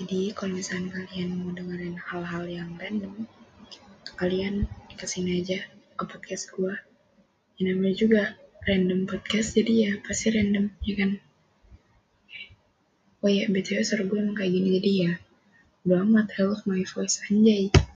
Jadi kalau misalnya kalian mau dengerin hal-hal yang random, kalian ke sini aja ke podcast gue. Ini namanya juga random podcast, jadi ya pasti random, ya kan? Oh iya, BTW suara gue emang kayak gini, jadi ya udah amat help my voice anjay.